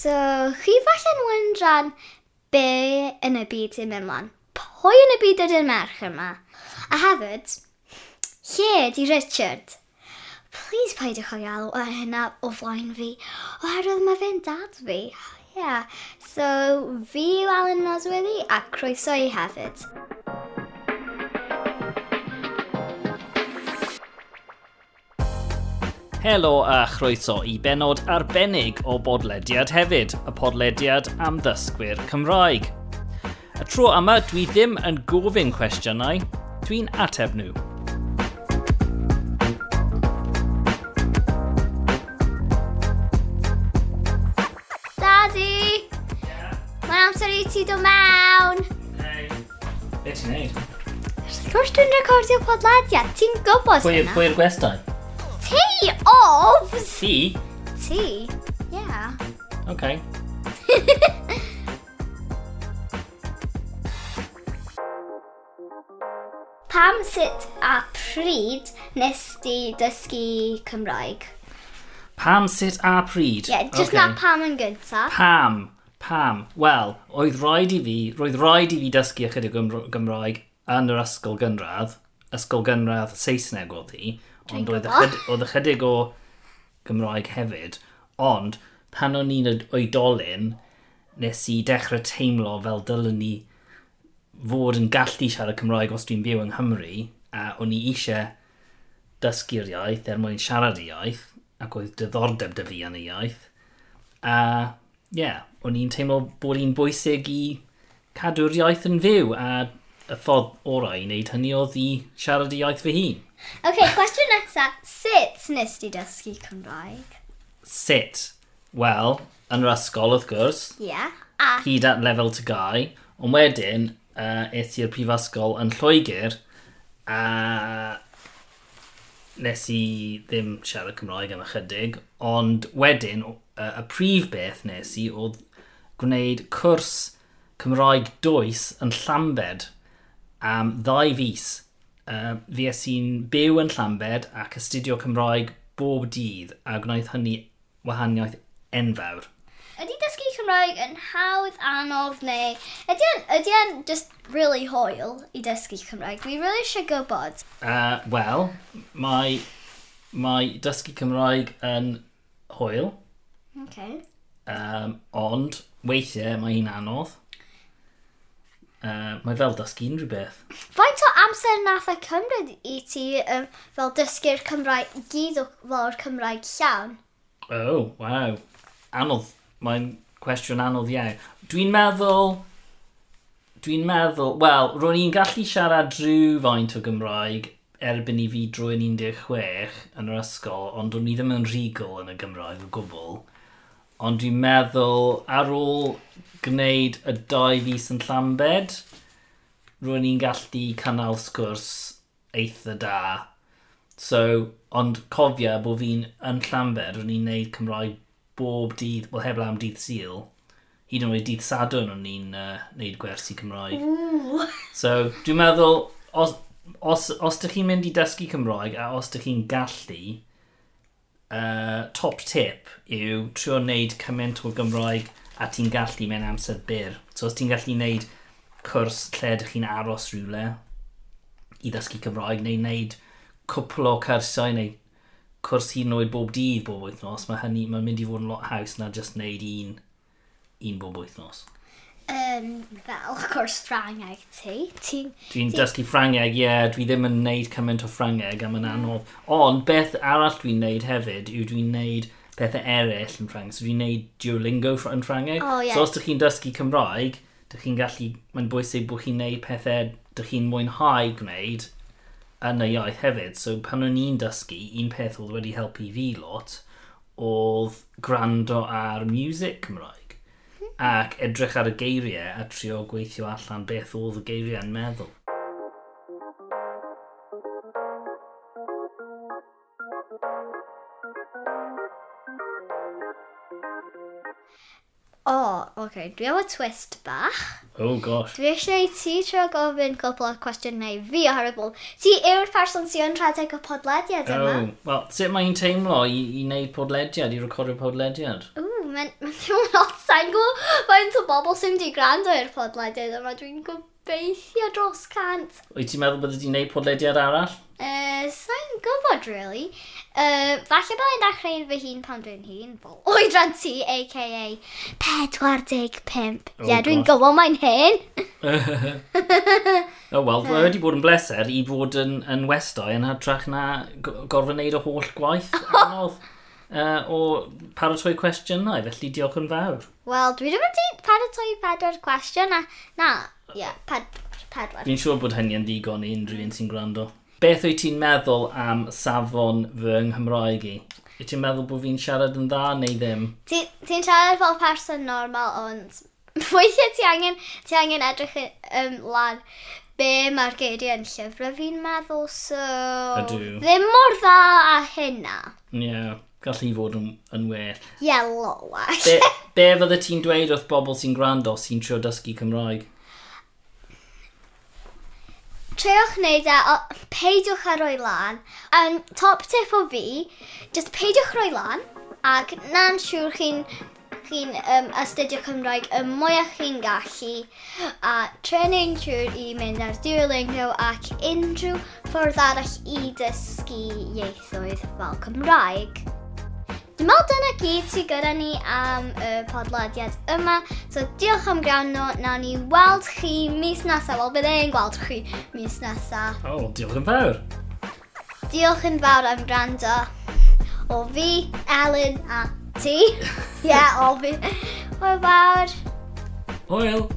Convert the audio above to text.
So, chi falle'n wyndran be yn y byd sy'n mynd mlaen? Pwy yn y byd ydy'r merch yma? A hefyd, lle di Richard? Please paidwch o iael o hynna o flaen fi, oherwydd mae fe'n dad fi. Yeah, so fi yw Alan Nosworthy a croeso i hefyd. Helo a chroeso i benod arbennig o bodlediad hefyd, y podlediad am ddysgwyr Cymraeg. Y tro yma dwi ddim yn gofyn cwestiynau, dwi'n ateb nhw. Daddy! Yeah. Mae'n amser i ti dod mewn! Hey. Be ti'n neud? Wrth gwrs dwi'n recordio podlediad, ti'n gwybod hynna? Pwy'r gwestai? Tea of... Tea? Tea, yeah. Okay. Pam sut a pryd nes di dysgu Cymraeg? Pam sut a pryd? Yeah, just okay. na pam yn gyntaf. Pam, pam. Wel, oedd rhaid i fi, roedd rhaid i fi dysgu ychydig Gymraeg yn yr ysgol gynradd, ysgol gynradd Saesneg oedd hi, Ond oedd ychydig, ychydig o Gymraeg hefyd. Ond pan o'n i'n oedolyn, nes i dechrau teimlo fel dylen ni fod yn gallu siarad Cymraeg os dwi'n byw yng Nghymru, a o'n i eisiau dysgu'r iaith er mwyn siarad y iaith, ac oedd diddordeb dy fi yn y iaith. A ie, yeah, o'n i'n teimlo bod i'n bwysig i cadw'r iaith yn fyw, a y ffordd orau i wneud hynny oedd i siarad y iaith fy hun. OK, cwestiwn nesaf. Sut nes ti dysgu Cymraeg? Sut? Wel, yn yr ysgol wrth gwrs. Ie. Yeah. A... Hyd at lefel tygau. Ond wedyn, uh, es i'r prifysgol yn Lloegr a nes i ddim siarad Cymraeg yn ychydig, ond wedyn uh, y prif beth nes i oedd gwneud cwrs Cymraeg dwys yn Llambed am ddau fus uh, es i'n byw yn Llambed ac astudio Cymraeg bob dydd a gwnaeth hynny wahaniaeth enfawr. Ydy dysgu Cymraeg yn hawdd anodd neu ydy e'n, ydy e'n just really hoel i dysgu Cymraeg? Dwi really eisiau gwybod. Uh, Wel, mae, mae dysgu Cymraeg yn hoel. OK. Um, ond weithiau mae hi'n anodd. Uh, mae fel dysgu unrhyw beth. Faint o amser nath y cymryd i ti um, fel dysgu'r Cymraeg, gyd o fel Cymraeg llawn? Oh, wow. Anodd. Mae'n cwestiwn anodd iawn. Dwi'n meddwl... Dwi'n meddwl... Wel, ro'n i'n gallu siarad rhyw faint o Gymraeg erbyn i fi drwy'n 16 yn yr ysgol, ond o'n i ddim yn rhigol yn y Gymraeg o gwbl. Ond dwi'n meddwl ar ôl gwneud y dau fus yn Llambed, rwy'n ni'n gallu cynnal sgwrs eitha da. So, ond cofia bod fi'n yn Llanber, rwy'n ni'n neud Cymraeg bob dydd, wel heb am dydd syl. Hyd yn oed dydd sadwn o'n ni'n uh, neud gwersi Cymraeg. Ooh. So, dwi'n meddwl, os, os, os ydych chi'n mynd i dysgu Cymraeg a os ydych chi'n gallu, uh, top tip yw trio wneud cymaint o Gymraeg a ti'n gallu mewn amser byr. So os ti'n gallu wneud cwrs lle ydych chi'n aros rhywle i ddysgu Cymraeg neu wneud cwpl o cyrsau neu cwrs hyd yn oed bob dydd bob wythnos, mae hynny, mae'n mynd i fod yn lot haws na jyst wneud un, un bob wythnos. Um, fel cwrs Ffrangeg ti. Ti'n dwi ti... dysgu Ffrangeg, ie, yeah, dwi ddim yn wneud cymaint o Ffrangeg am mm. yn anodd. Ond beth arall dwi'n wneud hefyd yw dwi'n wneud pethau eraill yn Ffrangeg. So dwi'n wneud Duolingo yn Ffrangeg. Oh, yeah. So os ydych chi'n dysgu Cymraeg, dych chi'n gallu, mae'n bwysig bod chi'n neud pethau dych chi'n mwynhau gwneud yn y iaith hefyd. So pan o'n i'n dysgu, un peth oedd wedi helpu fi lot oedd gwrando ar music Cymraeg hmm. ac edrych ar y geiriau a trio gweithio allan beth oedd y geiriau yn meddwl. O, oh, oce, okay. dwi am y twist bach. Oh, gosh. Dwi eisiau i ti trio gofyn cwpl o cwestiynau fi o horrible. Ti yw'r person sy'n yn rhedeg y podlediad yma? Oh, wel, sut mae'n teimlo i, i wneud podlediad, i recordio podlediad? Ww, mae'n ma teimlo lot sa'n gwybod faint o bobl sy'n di gwrando i'r podlediad yma. Dwi'n gobeithio dros cant. Wyt ti'n meddwl bod di'n gwneud podlediad arall? Uh, sa'n gwybod, really. Uh, falle bod yn dechrau fy hun pan dwi'n hun, fel oedran ti, a.k.a. 45. Ie, yeah, dwi'n gwybod mae'n hen. o, oh, wel, mae wedi bod yn bleser i fod yn, yn westau yn hytrach na gorfod wneud y holl gwaith anodd uh, o paratoi cwestiynau, felly diolch yn fawr. Wel, dwi ddim wedi paratoi pedwar cwestiwn, na, na, ie, yeah, pedwar. Fi'n siŵr bod hynny yn ddigon i unrhyw un sy'n gwrando. Beth wyt ti'n meddwl am safon fy Nghymraeg i? Wyt ti'n meddwl bod fi'n siarad yn dda neu ddim? Ti'n ti siarad fel person normal, ond weithiau ti angen, ti angen edrych um, lan be mae'r geiriau yn llyfrau fi'n meddwl, so... Ydw. Ddim mor dda a hynna. Ie, yeah, gallu fod yn, yn well. Ie, yeah, lower. be, be fydde ti'n dweud wrth bobl sy'n gwrando sy'n trio dysgu Cymraeg? treuwch wneud e, o, peidiwch â roi lan. Um, top tip o fi, just peidiwch roi lan, ac na'n siŵr chi'n chi'n um, astudio Cymraeg y mwyaf chi'n gallu a training siŵr i mynd ar Duolingo ac unrhyw ffordd arall i dysgu ieithoedd fel Cymraeg. Dwi'n meddwl dyna gyd sydd gyda ni am y podlediad yma. So diolch am gwrando, nawn ni weld chi mis nesaf. Wel, bydd e'n gweld chi mis nesaf. O, oh, diolch yn fawr. Diolch yn fawr am gwrando. O fi, Ellen a ti. Ie, yeah, o fi. Hwyl fawr. Hwyl.